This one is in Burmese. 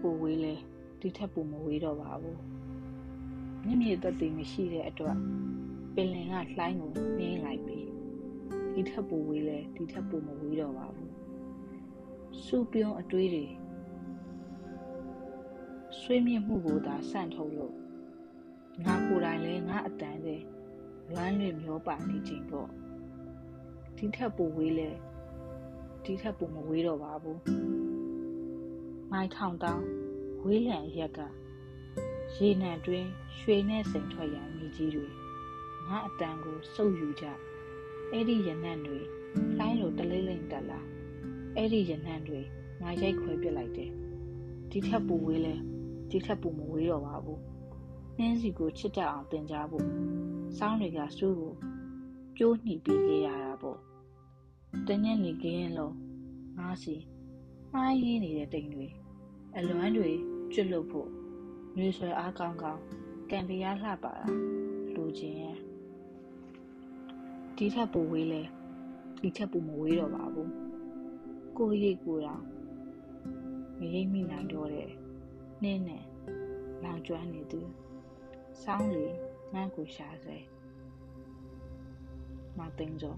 ပူဝေးလဲဒီထက်ပူမဝေးတော့ပါဘူးမြင့်မြင့်သက်သေမရှိတဲ့အတွက်ပင်လင်ကလှိုင်းကိုနှင်းလိုက်ပြီဒီထက်ပူဝေးလဲဒီထက်ပူမဝေးတော့ပါဘူးစူပြုံးအတွေးတွေဆွေးမြင့်မှုကိုသာဆန့်ထုတ်လို့ငါကိုယ်တိုင်လဲငါအတန်းတဲ့လွမ်းလွေမျောပါနေခြင်းပေါ့ဒီထက်ပူဝေးလဲဒီထက်ပူမဝေးတော့ပါဘူး မိုင်းထောင်တောင်းဝေးလံရက်ကရေနံတွင်ရွှေနဲ့စိန်ထွက်ရမြေကြီးတွေငါအတန်ကိုစုပ်ယူကြအဲ့ဒီရနံ့တွေလိုင်းလိုတလေးလိမ့်တက်လာအဲ့ဒီရနံ့တွေငါရိုက်ခွဲပစ်လိုက်တယ်ဒီထက်ပူဝေးလဲဒီထက်ပူမဝေးတော့ပါဘူးနှင်းစီကိုချစ်တတ်အောင်တင်ကြဖို့စောင်းတွေကစူးကိုကျိုးနှီးပြီးခဲ့ရတာပေါ့တညက်နေခင်းလုံးငါစီမှားရင်းနေတဲ့တိမ်တွေ အလွမ်းတွေကျွတ်လို့ဖို့နှွေဆွဲအားကောင်းကောင်းကံတရားလှပါတာလူချင်းရဲ့ဒီထက်ပိုဝေးလဲဒီထက်ပိုမဝေးတော့ပါဘူးကိုရိတ်ကိုတော့မရိပ်မိနိုင်တော့တဲ့နှင်းနဲ့လောင်ကျွမ်းနေသူစောင်းလေငန်းကိုရှာစေမသိန်းစော